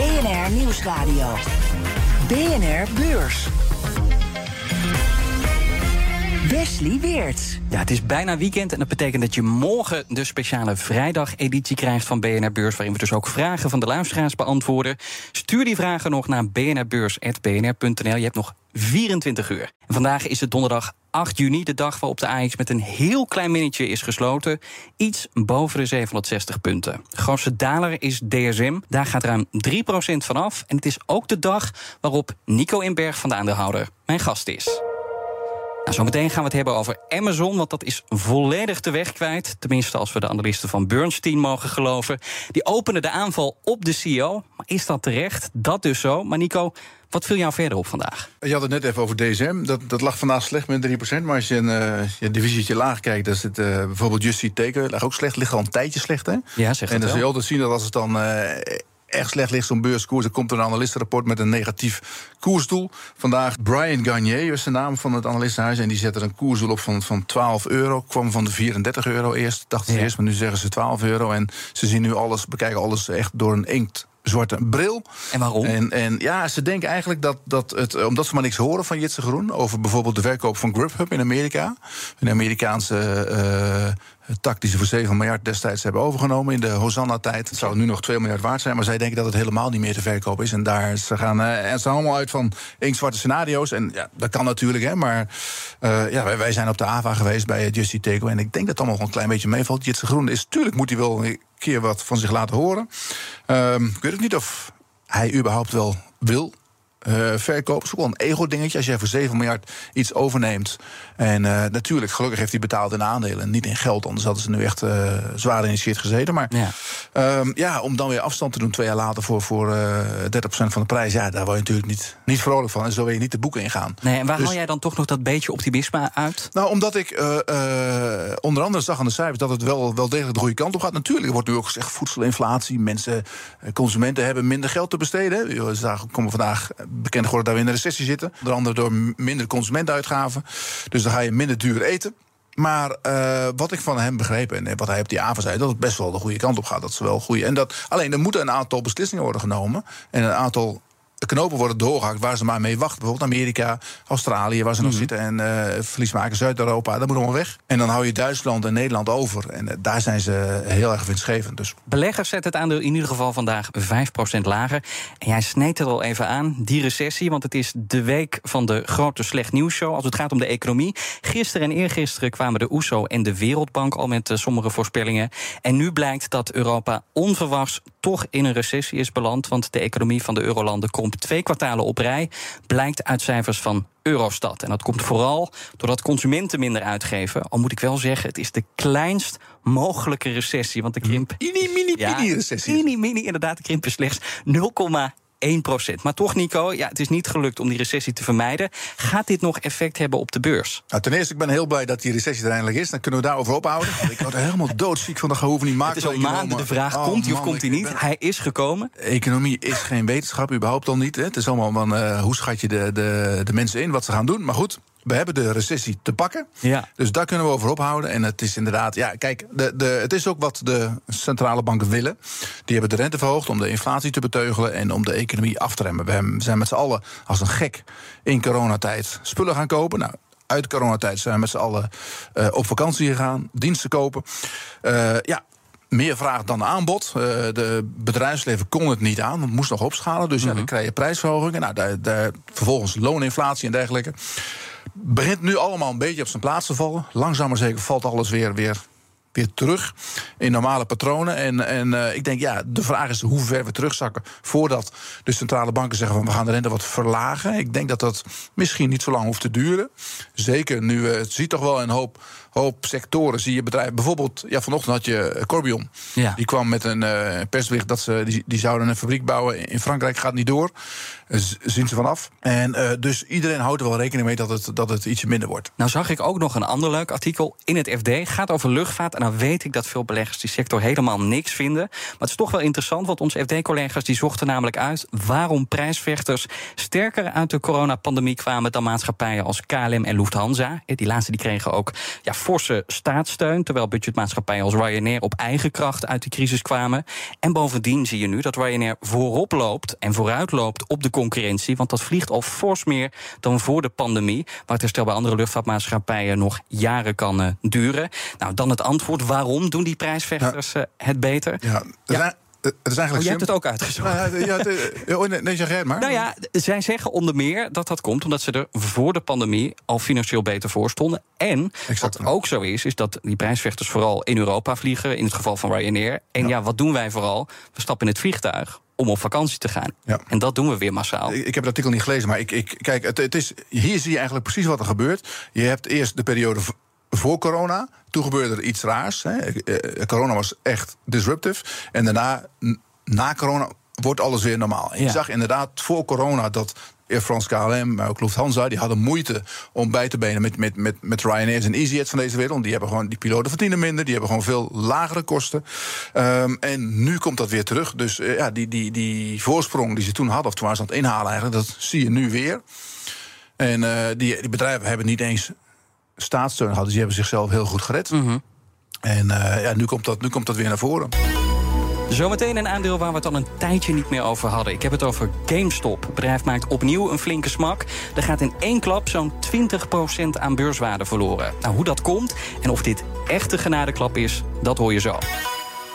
BNR Nieuwsradio. BNR Beurs. Wesley Weerts. Ja, het is bijna weekend en dat betekent dat je morgen de speciale vrijdag-editie krijgt van BNR Beurs, waarin we dus ook vragen van de luisteraars beantwoorden. Stuur die vragen nog naar bnrbeurs.bnr.nl. Je hebt nog 24 uur. Vandaag is het donderdag 8 juni, de dag waarop de AX met een heel klein minnetje is gesloten. Iets boven de 760 punten. De grootste daler is DSM. Daar gaat ruim 3% vanaf. En het is ook de dag waarop Nico Inberg van de aandeelhouder mijn gast is. Nou, zometeen gaan we het hebben over Amazon, want dat is volledig de weg kwijt. Tenminste, als we de analisten van Bernstein mogen geloven. Die openen de aanval op de CEO. Maar is dat terecht? Dat dus zo. Maar Nico, wat viel jou verder op vandaag? Je had het net even over DSM. Dat, dat lag vandaag slecht met 3%. Maar als je een uh, je divisietje laag kijkt, dan zit uh, bijvoorbeeld Just Eat Takeaway lag ook slecht. Ligt al een tijdje slecht, hè? Ja, zeg En dan zul je altijd zien dat als het dan uh, echt slecht ligt, zo'n beurskoers. Er komt een analistenrapport met een negatief koersdoel. Vandaag Brian Garnier is de naam van het analistenhuis. En die zet er een koersdoel op van, van 12 euro. Kwam van de 34 euro eerst. Dachten ze Ja. eerst, maar nu zeggen ze 12 euro. En ze zien nu alles, bekijken alles echt door een inkt. Zwarte bril. En waarom? En, en ja, ze denken eigenlijk dat, dat het, omdat ze maar niks horen van Jitse Groen. over bijvoorbeeld de verkoop van Grubhub in Amerika. Een Amerikaanse uh, tak die ze voor 7 miljard destijds hebben overgenomen in de Hosanna-tijd. Het zou nu nog 2 miljard waard zijn, maar zij denken dat het helemaal niet meer te verkopen is. En daar ze gaan en ze gaan allemaal uit van inktzwarte scenario's. En ja, dat kan natuurlijk, hè, maar uh, ja, wij, wij, zijn op de AVA geweest bij Justy Takeaway. En ik denk dat het allemaal nog een klein beetje meevalt. Jitse Groen is, tuurlijk moet hij wel een keer wat van zich laten horen. Um, ik weet ook niet of hij überhaupt wel wil uh, verkopen. is ook wel een ego-dingetje. Als jij voor 7 miljard iets overneemt. En uh, natuurlijk, gelukkig heeft hij betaald in aandelen. Niet in geld, anders hadden ze nu echt uh, zwaar in shit gezeten. Maar ja. Um, ja. om dan weer afstand te doen twee jaar later voor, voor 30% van de prijs. Ja, daar word je natuurlijk niet, niet vrolijk van. En zo wil je niet de boeken ingaan. Nee, en waar dus, haal jij dan toch nog dat beetje optimisme uit? Nou, omdat ik onder andere zag aan de cijfers dat het wel, wel degelijk de goede kant op gaat. Natuurlijk, er wordt nu ook gezegd voedselinflatie. Mensen, consumenten hebben minder geld te besteden. Daar komen vandaag bekend geworden dat we in een recessie zitten. Onder andere door minder consumentenuitgaven. Dus dan ga je minder duur eten. Maar uh, wat ik van hem begrepen en wat hij op die avond zei, dat het best wel de goede kant op gaat. Dat ze wel goede. En dat alleen er moeten een aantal beslissingen worden genomen. En een aantal knopen worden doorgehakt waar ze maar mee wachten. Bijvoorbeeld Amerika, Australië, waar ze nog mm. zitten. En uh, verliesmakers Zuid-Europa, dat moet allemaal weg. En dan hou je Duitsland en Nederland over. En uh, daar zijn ze heel erg winstgevend. Dus. Beleggers zetten het aandeel in ieder geval vandaag 5% lager. En jij sneed het al even aan, die recessie. Want het is de week van de grote slecht nieuwsshow als het gaat om de economie. Gisteren en eergisteren kwamen de OESO en de Wereldbank al met uh, sommige voorspellingen. En nu blijkt dat Europa onverwachts toch in een recessie is beland. Want de economie van de eurolanden komt twee kwartalen op rij, blijkt uit cijfers van Eurostat. En dat komt vooral doordat consumenten minder uitgeven. Al moet ik wel zeggen, het is de kleinst mogelijke recessie. Want de krimp. Mini, mini, ja, mini recessie. Mini, mini, inderdaad, de krimp is slechts 0,1 maar toch, Nico, ja, het is niet gelukt om die recessie te vermijden. Gaat dit nog effect hebben op de beurs? Nou, ten eerste, ik ben heel blij dat die recessie er eindelijk is. Dan kunnen we daarover ophouden. Ik word er helemaal doodziek van. Dat hoeven niet maken. Het is al maanden de vraag: oh, komt hij of komt hij niet? Ben... Hij is gekomen. Economie is geen wetenschap, überhaupt al niet. Hè. Het is allemaal van uh, hoe schat je de, de, de mensen in, wat ze gaan doen. Maar goed, we hebben de recessie te pakken. Ja. Dus daar kunnen we over ophouden. En het is inderdaad, ja, kijk, de, de, het is ook wat de centrale banken willen. Die hebben de rente verhoogd om de inflatie te beteugelen en om de economie af te remmen. We zijn met z'n allen als een gek in coronatijd spullen gaan kopen. Nou, uit coronatijd zijn we met z'n allen uh, op vakantie gegaan, diensten kopen. Uh, ja, meer vraag dan aanbod. Uh, de bedrijfsleven kon het niet aan, het moest nog opschalen. Dus ja, dan krijg je prijsverhogingen. Nou, daar, daar, vervolgens looninflatie en dergelijke. Begint nu allemaal een beetje op zijn plaats te vallen. Langzaam maar zeker valt alles weer, weer, weer terug in normale patronen. En, en uh, ik denk, ja, de vraag is hoe ver we terugzakken... voordat de centrale banken zeggen van we gaan de rente wat verlagen. Ik denk dat dat misschien niet zo lang hoeft te duren. Zeker nu, uh, het ziet toch wel een hoop hoop sectoren zie je bedrijven. Bijvoorbeeld, ja, vanochtend had je Corbion. Ja. Die kwam met een uh, persbericht dat ze die, die zouden een fabriek bouwen in Frankrijk. Gaat niet door. Uh, zien ze vanaf. En uh, dus iedereen houdt er wel rekening mee dat het, dat het ietsje minder wordt. Nou zag ik ook nog een ander leuk artikel in het FD. Gaat over luchtvaart. En dan weet ik dat veel beleggers die sector helemaal niks vinden. Maar het is toch wel interessant, want onze FD-collega's die zochten namelijk uit waarom prijsvechters sterker uit de coronapandemie kwamen dan maatschappijen als KLM en Lufthansa. Die laatste die kregen ook ja, forse staatssteun, terwijl budgetmaatschappijen als Ryanair op eigen kracht uit de crisis kwamen. En bovendien zie je nu dat Ryanair voorop loopt en vooruit loopt op de concurrentie, want dat vliegt al fors meer dan voor de pandemie, waar het herstel bij andere luchtvaartmaatschappijen nog jaren kan uh, duren. Nou, dan het antwoord: waarom doen die prijsvechters uh, het beter? Ja, ja. Het is eigenlijk oh, je hebt het ook uitgezocht. Nou, ja, ja, oh, nee, zeg jij het maar. Nou ja, zij zeggen onder meer dat dat komt omdat ze er voor de pandemie al financieel beter voor stonden. En exact. wat ook zo is, is dat die prijsvechters vooral in Europa vliegen, in het geval van Ryanair. En ja, ja wat doen wij vooral? We stappen in het vliegtuig om op vakantie te gaan. Ja. En dat doen we weer massaal. Ik, ik heb het artikel niet gelezen, maar ik, ik, kijk, het, het is, hier zie je eigenlijk precies wat er gebeurt. Je hebt eerst de periode voor corona. Toen gebeurde er iets raars. Hè. Corona was echt disruptive. En daarna, na corona, wordt alles weer normaal. En je zag inderdaad voor corona dat Air France KLM, maar ook Lufthansa, die hadden moeite om bij te benen met, met, met, met Ryanair en EasyJet van deze wereld. Die hebben gewoon, die piloten verdienen minder, die hebben gewoon veel lagere kosten. Um, en nu komt dat weer terug. Dus uh, ja, die, die, die voorsprong die ze toen hadden, of toen waren ze aan het inhalen eigenlijk, dat zie je nu weer. En uh, die, die bedrijven hebben niet eens staatssteun gehad, dus die hebben zichzelf heel goed gered. Mm -hmm. En uh, ja, nu, komt dat, nu komt dat weer naar voren. Zometeen een aandeel waar we het al een tijdje niet meer over hadden. Ik heb het over GameStop. Het bedrijf maakt opnieuw een flinke smak. Er gaat in één klap zo'n 20% aan beurswaarde verloren. Nou, hoe dat komt en of dit echt een genadeklap is, dat hoor je zo.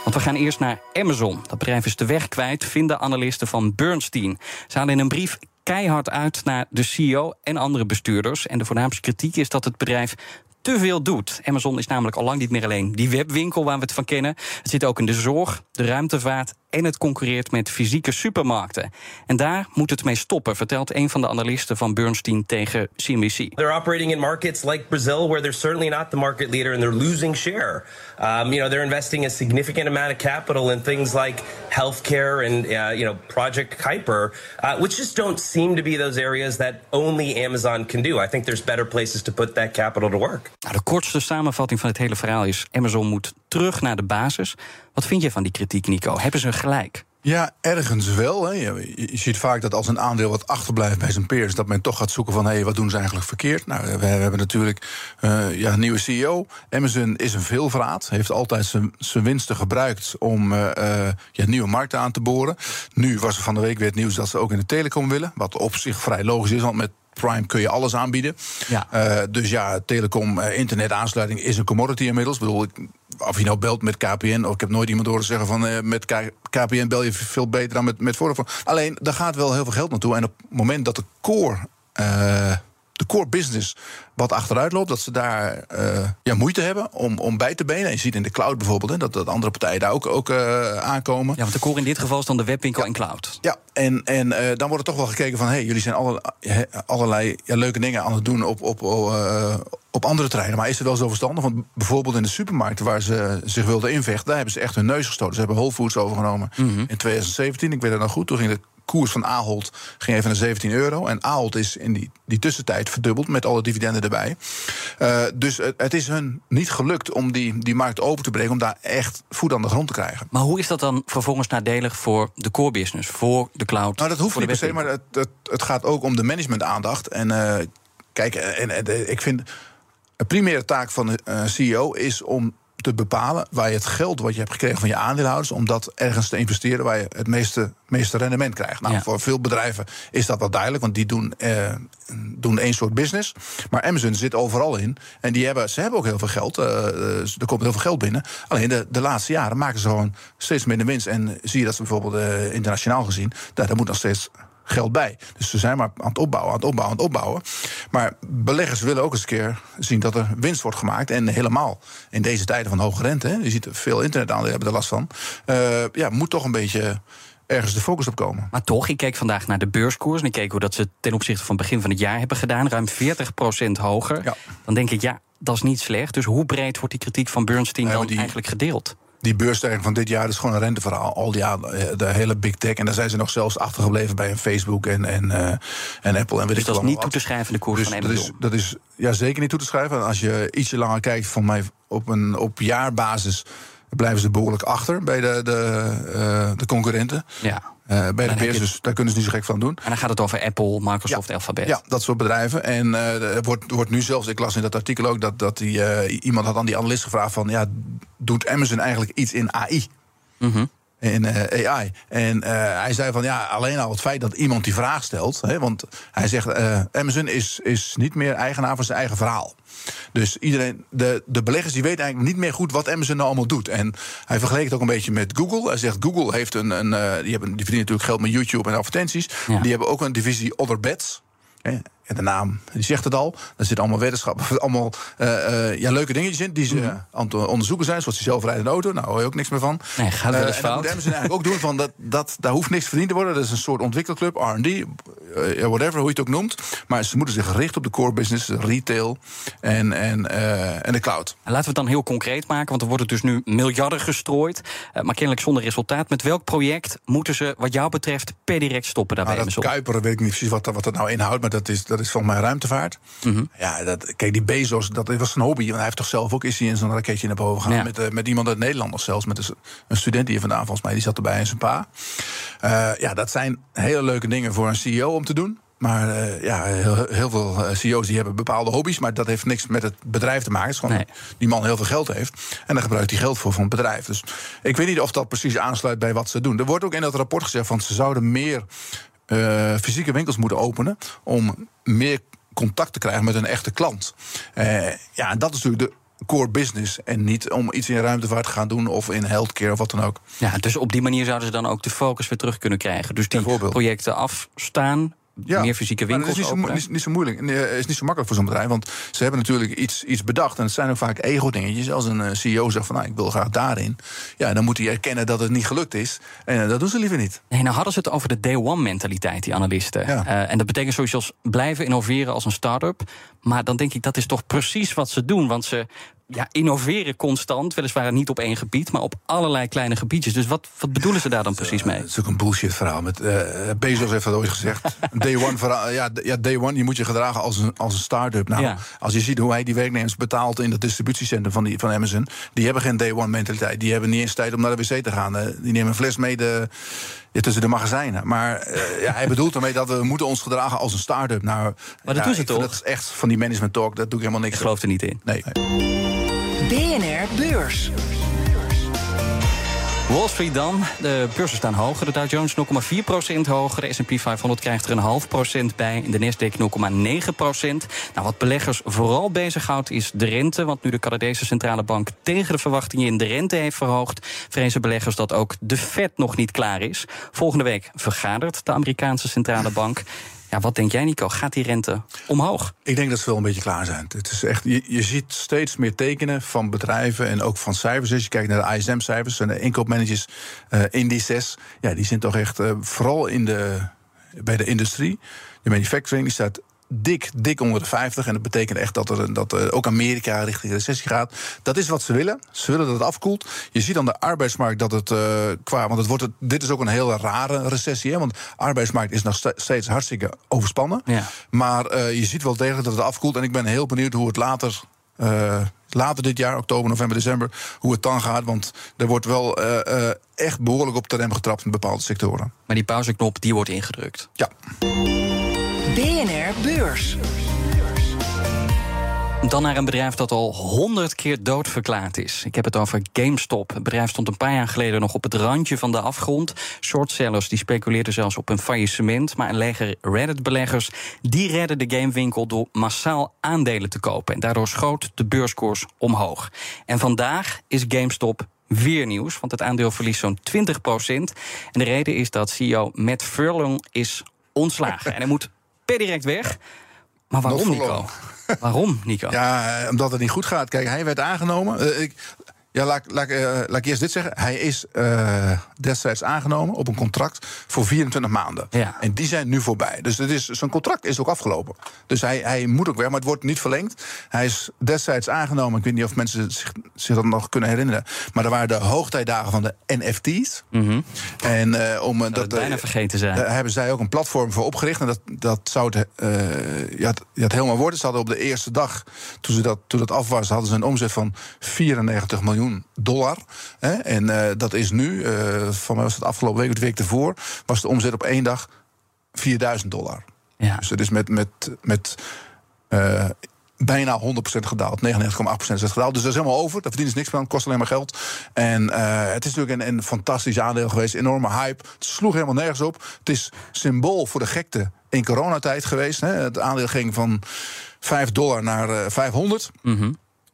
Want we gaan eerst naar Amazon. Dat bedrijf is de weg kwijt, vinden analisten van Bernstein. Ze halen in een brief keihard uit naar de CEO en andere bestuurders. En de voornaamste kritiek is dat het bedrijf te veel doet. Amazon is namelijk al lang niet meer alleen die webwinkel waar we het van kennen. Het zit ook in de zorg, de ruimtevaart en het concurreert met fysieke supermarkten. En daar moet het mee stoppen, vertelt een van de analisten van Bernstein tegen CNBC. They're operating in markets like Brazil, where they're certainly not the market leader and they're losing share. Um, you know, they're investing a significant amount of capital in things like healthcare and uh, you know Project Kuiper, uh, which just don't seem to be those areas that only Amazon can do. I think there's better places to put that capital to work. Nou, de kortste samenvatting van het hele verhaal is: Amazon moet terug naar de basis. Wat vind je van die kritiek, Nico? Hebben ze gelijk? Ja, ergens wel. Hè. Je, ziet vaak dat als een aandeel wat achterblijft bij zijn peers, dat men toch gaat zoeken van hé, hey, wat doen ze eigenlijk verkeerd? Nou, we, hebben natuurlijk uh, ja, een nieuwe CEO. Amazon is een veelvraat, heeft altijd zijn winsten gebruikt om uh, uh, ja, nieuwe markten aan te boren. Nu was er van de week weer het nieuws dat ze ook in de telecom willen, wat op zich vrij logisch is, want met Prime kun je alles aanbieden. Ja. Uh, dus ja, telecom, uh, internetaansluiting is een commodity inmiddels. Ik bedoel, ik, of je nou belt met KPN, of ik heb nooit iemand horen zeggen van uh, met K KPN bel je veel beter dan met, met Vodafone. Alleen, daar gaat wel heel veel geld naartoe. En op het moment dat de core de core business wat achteruit loopt, dat ze daar uh, ja, moeite hebben om, om bij te benen. En je ziet in de cloud bijvoorbeeld hè, dat, dat andere partijen daar ook, ook uh, aankomen. Ja, want de core in dit geval is dan de webwinkel ja. en cloud. Ja, en, en uh, dan wordt er toch wel gekeken van... hé, hey, jullie zijn alle, allerlei ja, leuke dingen aan het doen op, op, op andere terreinen. Maar is het wel zo verstandig? Want bijvoorbeeld in de supermarkten waar ze zich wilden invechten... daar hebben ze echt hun neus gestoten. Ze hebben Whole Foods overgenomen mm -hmm. in 2017. Ik weet het nog goed, toen ging de koers van Ahold ging even naar 17 euro. En Ahold is in die, die tussentijd verdubbeld met alle dividenden erbij. Uh, dus het, het, is hun niet gelukt om die, die markt open te breken... om daar echt voet aan de grond te krijgen. Maar hoe is dat dan vervolgens nadelig voor de core business, voor de cloud? Nou, dat hoeft niet per se, maar het, het, het, gaat ook om de managementaandacht. En uh, kijk, en, en, ik vind... een primaire taak van de uh, CEO is om te bepalen waar je het geld wat je hebt gekregen van je aandeelhouders, om dat ergens te investeren waar je het meeste, meeste rendement krijgt. Nou, Ja. voor veel bedrijven is dat wel duidelijk, want die doen, eh, doen één soort business. Maar Amazon zit overal in. En die hebben, ze hebben ook heel veel geld. eh, eh, er komt heel veel geld binnen. Alleen de, de laatste jaren maken ze gewoon steeds minder winst. En zie je dat ze bijvoorbeeld eh, internationaal gezien, daar, daar moet nog steeds geld bij. Dus ze zijn maar aan het opbouwen, aan het opbouwen, aan het opbouwen. Maar beleggers willen ook eens een keer zien dat er winst wordt gemaakt. En helemaal in deze tijden van hoge rente, hè, je ziet veel internetaandelen hebben er last van. Uh, ja, moet toch een beetje ergens de focus op komen. Maar toch, ik keek vandaag naar de beurskoers en ik keek hoe dat ze ten opzichte van begin van het jaar hebben gedaan, ruim 40% hoger. Ja. Dan denk ik, ja, dat is niet slecht. Dus hoe breed wordt die kritiek van Bernstein dan die- eigenlijk gedeeld? Die beursstijging van dit jaar is gewoon een renteverhaal. Al die jaren, de hele big tech. En daar zijn ze nog zelfs achtergebleven bij een Facebook en, en, eh, en Apple. En weet Dus ik dat is niet wat. toe te schrijven de koers Dus van dat is, dat is ja, zeker niet toe te schrijven. En als je ietsje langer kijkt, van mij op, een, op jaarbasis blijven ze behoorlijk achter bij de, de, eh, de concurrenten. Ja. Eh, bij de beurs, dus daar kunnen ze niet zo gek van doen. En dan gaat het over Apple, Microsoft, Alphabet. Ja, dat soort bedrijven. En er wordt, wordt nu zelfs, ik las in dat artikel ook, dat, dat die, eh, iemand had aan die analist gevraagd van, ja, doet Amazon eigenlijk iets in AI? Mhm. In eh, AI. En eh, hij zei van ja, alleen al het feit dat iemand die vraag stelt. Hè, want hij zegt: eh, Amazon is, is niet meer eigenaar van zijn eigen verhaal. Dus iedereen, de, de beleggers die weten eigenlijk niet meer goed wat Amazon nou allemaal doet. En hij vergeleek het ook een beetje met Google. Hij zegt: Google heeft een. een die, hebben, die verdienen natuurlijk geld met YouTube en advertenties. Ja. Die hebben ook een divisie Other Bets. Hè, En de naam, die zegt het al. Daar zitten allemaal wetenschappen, allemaal eh, eh, ja, leuke dingetjes in... die ze Mhm. eh, aan het onderzoeken zijn, zoals die zelfrijdende auto. Nou, hoor je ook niks meer van. Nee, gaat wel eens en dat fout. moet Amazon eigenlijk ook doen. Van dat, dat, daar hoeft niks verdiend te worden. Dat is een soort ontwikkelclub, R&D, whatever, hoe je het ook noemt. Maar ze moeten zich richten op de core business, retail en, en, en de cloud. En Laten we het dan heel concreet maken, want er worden dus nu miljarden gestrooid. maar kennelijk zonder resultaat. Met welk project moeten ze, wat jou betreft, per direct stoppen daar bij Maar dat Amazon? Kuiperen weet ik niet precies wat, wat dat nou inhoudt. Maar dat is, dat is volgens mij ruimtevaart. Mhm. Ja, dat, kijk, die Bezos, dat was een hobby. Want hij heeft toch zelf ook is hij in zo'n raketje naar boven gegaan. Ja. Met, eh, met iemand uit Nederland nog zelfs. Met een, student hier vandaan, volgens mij. Die zat erbij en zijn pa. Eh, ja, dat zijn hele leuke dingen voor een CEO om te doen. Maar eh, ja, heel, heel veel CEO's die hebben bepaalde hobby's. Maar dat heeft niks met het bedrijf te maken. Het is gewoon Nee. dat die man heel veel geld heeft. En dan gebruikt hij geld voor van het bedrijf. Dus ik weet niet of dat precies aansluit bij wat ze doen. Er wordt ook in dat rapport gezegd van ze zouden meer eh, fysieke winkels moeten openen. om meer contact te krijgen met een echte klant. Eh, ja, en dat is natuurlijk de core business. En niet om iets in ruimtevaart te gaan doen of in healthcare of wat dan ook. Ja, dus op die manier zouden ze dan ook de focus weer terug kunnen krijgen. Dus die projecten afstaan, Ja, meer fysieke winkels dat is niet zo, niet, moeilijk. Nee, Het is niet zo makkelijk voor zo'n bedrijf. Want ze hebben natuurlijk iets, iets bedacht. En het zijn ook vaak ego-dingetjes. Als een eh, CEO zegt van nou, ik wil graag daarin. Ja, dan moet hij erkennen dat het niet gelukt is. En eh, dat doen ze liever niet. Nee, nou hadden ze het over de day one mentaliteit, die analisten. Ja. Eh, en dat betekent sowieso blijven innoveren als een start-up. Maar dan denk ik, dat is toch precies wat ze doen. Want ze ja, innoveren constant, weliswaar niet op één gebied... maar op allerlei kleine gebiedjes. Dus wat, wat bedoelen ze daar dan precies mee? Het is ook een bullshit verhaal. Met, eh, Bezos heeft dat ooit gezegd. day one verhaal, ja, ja, day one, je moet je gedragen als een, als een start-up. Nou, Ja. als je ziet hoe hij die werknemers betaalt in dat distributiecentrum van, die, van Amazon, die hebben geen day one mentaliteit. Die hebben niet eens tijd om naar de wc te gaan. Eh, die nemen een fles mee de, ja, tussen de magazijnen. Maar eh, ja, hij bedoelt ermee dat we moeten ons gedragen als een start-up. Nou, dat ja, doen ze toch? Dat is echt van die management talk, daar doe ik helemaal niks Ik geloof er niet in. Nee. BNR Beurs. Wall Street dan. De beurzen staan hoger. De Dow Jones 0,4% hoger. De S&P 500 krijgt er een half procent bij. De Nasdaq 0,9%. Nou, wat beleggers vooral bezighoudt is de rente. Want nu de Canadese centrale bank tegen de verwachtingen in de rente heeft verhoogd... vrezen beleggers dat ook de Fed nog niet klaar is. Volgende week vergadert de Amerikaanse centrale bank. Ja, wat denk jij, Nico? Gaat die rente omhoog? Ik denk dat ze wel een beetje klaar zijn. Het is echt, je, je ziet steeds meer tekenen van bedrijven en ook van cijfers. Als je kijkt naar de ISM-cijfers en de inkoopmanagers eh indices, ja, die zijn toch echt eh, vooral in de, bij de industrie. De manufacturing die staat dik, dik onder de 50. En dat betekent echt dat, er, dat er ook Amerika richting recessie gaat. Dat is wat ze willen. Ze willen dat het afkoelt. Je ziet aan de arbeidsmarkt dat het eh, qua. Want het wordt het, dit is ook een hele rare recessie. Hè, want de arbeidsmarkt is nog ste- steeds hartstikke overspannen. Ja. Maar eh, je ziet wel degelijk dat het afkoelt. En ik ben heel benieuwd hoe het later. eh, later dit jaar, oktober, november, december, hoe het dan gaat. Want er wordt wel eh, eh, echt behoorlijk op de rem getrapt in bepaalde sectoren. Maar die pauzeknop die wordt ingedrukt. Ja. BNR Beurs. Dan naar een bedrijf dat al honderd keer doodverklaard is. Ik heb het over GameStop. Het bedrijf stond een paar jaar geleden nog op het randje van de afgrond. Shortsellers die speculeerden zelfs op een faillissement. Maar een leger Reddit-beleggers die redden de gamewinkel door massaal aandelen te kopen. En daardoor schoot de beurskoers omhoog. En vandaag is GameStop weer nieuws, want het aandeel verliest zo'n 20% En de reden is dat CEO Matt Furlong is ontslagen. en hij moet per direct weg. Maar waarom, Nico? Waarom, Nico? Ja, omdat het niet goed gaat. Kijk, hij werd aangenomen. Eh, ik, Ja, laat, laat, eh, laat ik eerst dit zeggen. Hij is eh, destijds aangenomen op een contract voor 24 maanden. Ja. En die zijn nu voorbij. Dus het is, zijn contract is ook afgelopen. Dus hij, hij moet ook weg, maar het wordt niet verlengd. Hij is destijds aangenomen. Ik weet niet of mensen zich, zich dat nog kunnen herinneren. Maar er waren de hoogtijdagen van de NFT's. En eh, om Dat bijna vergeten zijn. daar hebben zij ook een platform voor opgericht. En dat, dat zou het, ja, het, ja, het helemaal worden. Ze hadden op de eerste dag, toen, ze dat, toen dat af was, hadden ze een omzet van 94 miljoen dollar. Hè? En eh, dat is nu, eh van mij was het afgelopen week of de week ervoor, was de omzet op één dag 4000 dollar. Ja. Dus het is met, met, met eh, bijna 100% gedaald. 99,8% is het gedaald. Dus dat is helemaal over. Daar verdienen ze niks van. Het kost alleen maar geld. En het is natuurlijk een, een fantastisch aandeel geweest. Enorme hype. Het sloeg helemaal nergens op. Het is symbool voor de gekte in coronatijd geweest. Hè. Het aandeel ging van 5 dollar naar eh, 500.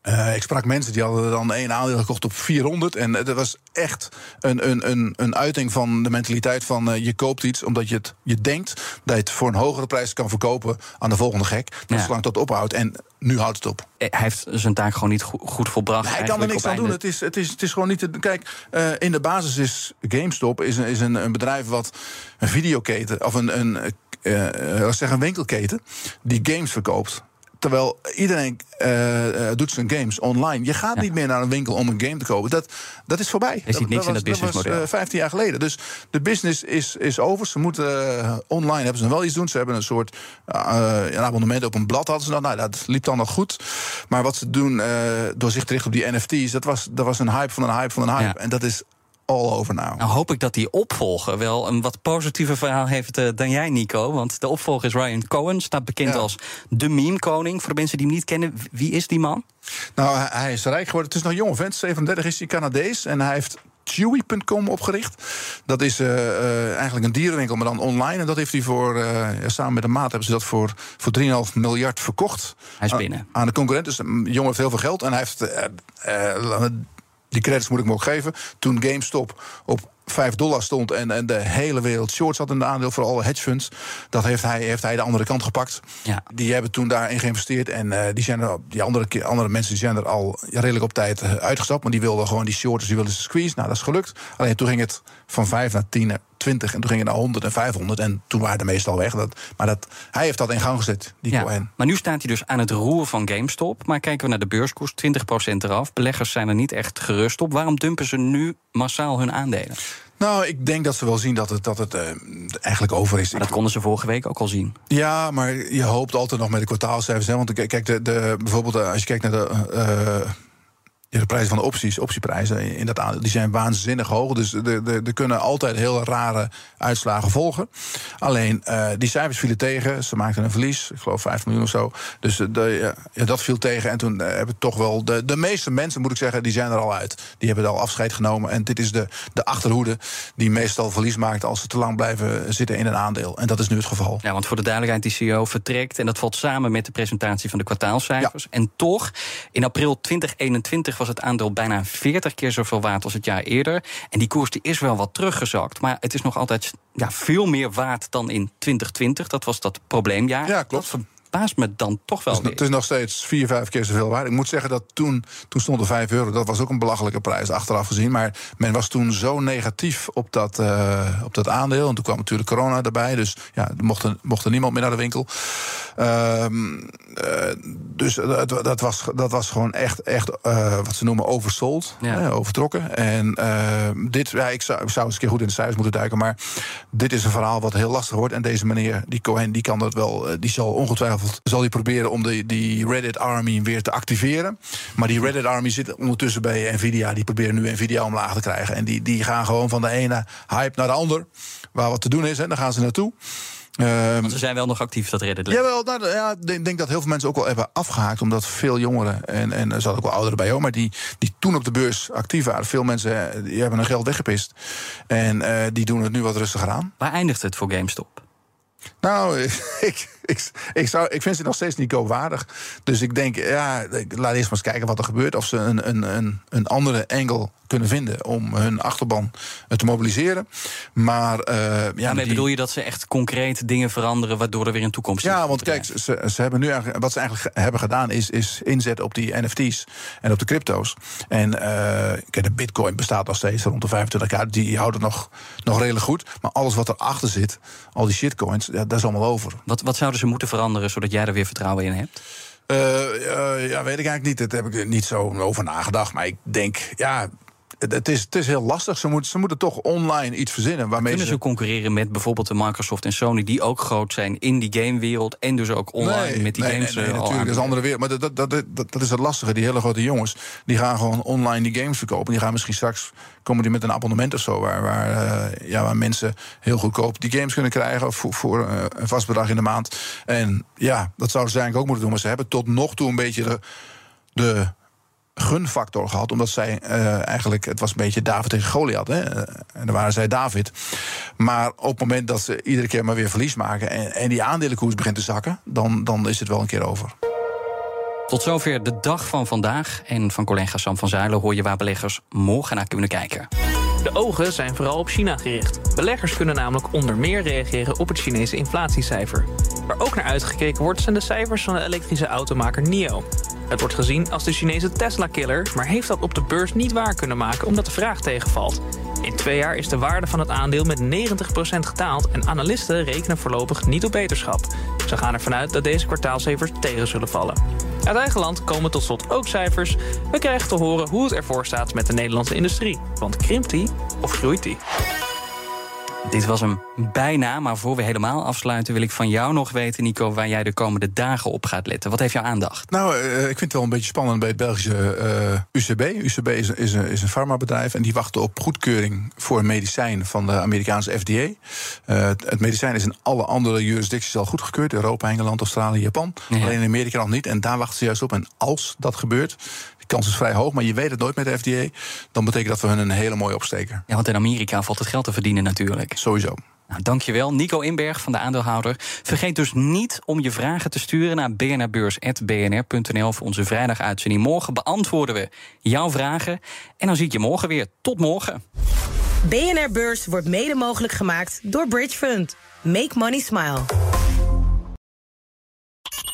Eh, ik sprak mensen die hadden dan één aandeel gekocht op 400. En dat was echt een, een, een, een uiting van de mentaliteit van eh, je koopt iets omdat je, het, je denkt dat je het voor een hogere prijs kan verkopen aan de volgende gek. Dat Ja. zolang tot ophoudt. En nu houdt het op. Eh, Hij heeft zijn taak gewoon niet go- goed volbracht. Hij kan er niks aan doen. Het is, het, is, het is gewoon niet. Te, kijk, eh, in de basis is GameStop is, een- is een, een bedrijf wat een videoketen of een, een, eh, eh, ik zeggen, een winkelketen die games verkoopt. Terwijl iedereen eh, eh, doet zijn games online. Je gaat niet meer naar een winkel om een game te kopen. Dat, dat is voorbij. ziet niks in dat was, businessmodel. was, eh, 15 jaar geleden. Dus de business is, is over. Ze moeten online hebben ze wel iets doen. Ze hebben een soort een abonnement op een blad hadden ze dan. Nou, dat liep dan nog goed. Maar wat ze doen door zich te richten op die NFT's, dat was, dat was een hype van een hype van een hype. Ja. En dat is all over now. Nou hoop ik dat die opvolger wel een wat positiever verhaal heeft eh, dan jij, Nico. Want de opvolger is Ryan Cohen, staat bekend Ja. als de meme-koning. Voor de mensen die hem niet kennen, wie is die man? Nou, hij, is rijk geworden. Het is nog een jonge vent, 37 is hij Canadees. En hij heeft Chewy.com opgericht. Dat is eh, eh, eigenlijk een dierenwinkel, maar dan online. En dat heeft hij voor, ja, samen met een maat hebben ze dat voor, voor 3,5 miljard verkocht. Hij is binnen. Aan de concurrent. Dus een jongen heeft heel veel geld. En hij heeft, die credits moet ik me ook geven. Toen GameStop op 5 dollar stond en, en de hele wereld shorts had in de aandeel voor alle hedge funds. Dat heeft hij, heeft hij de andere kant gepakt. Ja. Die hebben toen daarin geïnvesteerd. En eh, die, zijn er, die andere, andere mensen die zijn er al redelijk op tijd eh, uitgestapt. Maar die wilden gewoon die shorters, die wilden ze squeeze. Nou, dat is gelukt. Alleen toen ging het van 5 naar 10 naar 20. En toen ging het naar 100 en 500. En toen waren de meestal weg. Dat, maar dat, hij heeft dat in gang gezet, die Ja. Cohen. Maar nu staat hij dus aan het roer van GameStop. Maar kijken we naar de beurskoers, 20% eraf. Beleggers zijn er niet echt gerust op. Waarom dumpen ze nu massaal hun aandelen? Nou, ik denk dat ze wel zien dat het, dat het eh, eigenlijk over is. Maar dat konden ze vorige week ook al zien. Ja, maar je hoopt altijd nog met de kwartaalcijfers. Hè? Want kijk, de, de, bijvoorbeeld eh, als je kijkt naar de, eh, de prijzen van de opties, optieprijzen in dat aandeel, die zijn waanzinnig hoog. Dus er de, de kunnen altijd heel rare uitslagen volgen. Alleen eh, die cijfers vielen tegen. Ze maakten een verlies, ik geloof 5 miljoen of zo. Dus eh, de, ja, dat viel tegen. En toen eh, hebben toch wel de, de meeste mensen, moet ik zeggen, die zijn er al uit. Die hebben al afscheid genomen. En dit is de, de achterhoede die meestal verlies maakt als ze te lang blijven zitten in een aandeel. En dat is nu het geval. Ja, want voor de duidelijkheid, die CEO vertrekt. En dat valt samen met de presentatie van de kwartaalcijfers. En toch, in april 2021 was het aandeel bijna 40 keer zoveel waard als het jaar eerder. En die koers die is wel wat teruggezakt. Maar het is nog altijd ja, veel meer waard dan in 2020. Dat was dat probleemjaar. Ja, klopt. Dat verbaast me dan toch wel Het is, weer. het is nog steeds vier, vijf keer zoveel waard. Ik moet zeggen dat toen, toen stond er 5 euro. Dat was ook een belachelijke prijs achteraf gezien. Maar men was toen zo negatief op dat, eh, op dat aandeel. En toen kwam natuurlijk corona erbij. Dus ja, er mocht, er, mocht er niemand meer naar de winkel. Ehm, eh, dus dat, dat, was, dat was gewoon echt, echt eh, wat ze noemen oversold. Ja. overtrokken. En dit, ja, ik, zou, ik zou eens een keer goed in de cijfers moeten duiken. Maar dit is een verhaal wat heel lastig wordt. En deze meneer, die Cohen, die kan dat wel. Die zal ongetwijfeld zal die proberen om de, die Reddit Army weer te activeren. Maar die Reddit Army zit ondertussen bij Nvidia. Die proberen nu Nvidia omlaag te krijgen. En die, die gaan gewoon van de ene hype naar de ander. Waar wat te doen is, en daar gaan ze naartoe. Ehm, Want ze zijn wel nog actief, dat Reddit. Jawel, nou, ja, ik denk, denk dat heel veel mensen ook wel hebben afgehaakt. Omdat veel jongeren, en, en er zat ook wel ouderen bij, hoor, maar die, die toen op de beurs actief waren. Veel mensen eh, die hebben hun geld weggepist. En eh, die doen het nu wat rustiger aan. Waar eindigt het voor GameStop? Nou, ik, ik, ik, zou, ik vind ze nog steeds niet koopwaardig. Dus ik denk, ja, laat eerst maar eens kijken wat er gebeurt. Of ze een, een, een, een andere angle kunnen vinden om hun achterban eh, te mobiliseren. Maar uh, ja, bedoel je dat ze echt concreet dingen veranderen waardoor er weer een toekomst is? Ja, want kijk, ze, ze hebben nu eigenlijk, wat ze eigenlijk hebben gedaan is, is inzet op die NFT's en op de crypto's. En uh, kijk, de Bitcoin bestaat nog steeds rond de 25 jaar. Die houden nog, nog redelijk goed. Maar alles wat erachter zit, al die shitcoins, ja, dat is allemaal over. Wat, wat zouden ze moeten veranderen zodat jij er weer vertrouwen in hebt? Uh, uh, ja, weet ik eigenlijk niet. Daar heb ik niet zo over nagedacht. Maar ik denk, ja, het is, het is heel lastig. Ze, moet, ze moeten toch online iets verzinnen. Waarmee Kunnen ze, concurreren met bijvoorbeeld de Microsoft en Sony, die ook groot zijn in die gamewereld en dus ook online nee, met die nee, games? Nee, nee uh, natuurlijk, dat is een andere wereld. Maar dat, dat, dat, dat, dat is het lastige. Die hele grote jongens, die gaan gewoon online die games verkopen. Die gaan misschien straks komen die met een abonnement of zo, waar, waar, uh, ja, waar mensen heel goedkoop die games kunnen krijgen voor, voor uh, een vast bedrag in de maand. En ja, dat zouden ze eigenlijk ook moeten doen. Maar ze hebben tot nog toe een beetje de. de gunfactor gehad. Omdat zij uh, eigenlijk, het was een beetje David tegen Goliath. Hè? En dan waren zij David. Maar op het moment dat ze iedere keer maar weer verlies maken. en, en die aandelenkoers begint te zakken. Dan, dan is het wel een keer over. Tot zover de dag van vandaag. En van collega Sam van Zuilen hoor je waar beleggers morgen naar kunnen kijken. De ogen zijn vooral op China gericht. Beleggers kunnen namelijk onder meer reageren op het Chinese inflatiecijfer. Waar ook naar uitgekeken wordt zijn de cijfers van de elektrische automaker NIO. Het wordt gezien als de Chinese Tesla-killer, maar heeft dat op de beurs niet waar kunnen maken omdat de vraag tegenvalt. In twee jaar is de waarde van het aandeel met 90% gedaald en analisten rekenen voorlopig niet op beterschap. Ze gaan ervan uit dat deze kwartaalcijfers tegen zullen vallen. Uit eigen land komen tot slot ook cijfers. We krijgen te horen hoe het ervoor staat met de Nederlandse industrie. Want krimpt die of groeit die? Dit was hem bijna, maar voor we helemaal afsluiten... wil ik van jou nog weten, Nico, waar jij de komende dagen op gaat letten. Wat heeft jouw aandacht? Nou, uh, ik vind het wel een beetje spannend bij het Belgische uh, UCB. UCB is, is, een, is een farmabedrijf en die wachten op goedkeuring... voor een medicijn van de Amerikaanse FDA. Uh, het, medicijn is in alle andere jurisdicties al goedgekeurd. Europa, Engeland, Australië, Japan. Ja. Alleen in Amerika nog niet. En daar wachten ze juist op. En als dat gebeurt, kans is vrij hoog, maar je weet het nooit met de FDA... dan betekent dat we hun een hele mooie opsteken. Ja, want in Amerika valt het geld te verdienen natuurlijk. Sowieso. Nou, dankjewel, Nico Inberg van de aandeelhouder. Vergeet dus niet om je vragen te sturen naar bnrbeurs.bnr.nl voor onze vrijdaguitzending. Morgen beantwoorden we jouw vragen. En dan zie ik je morgen weer. Tot morgen. BNR Beurs wordt mede mogelijk gemaakt door Bridge Fund. Make money smile.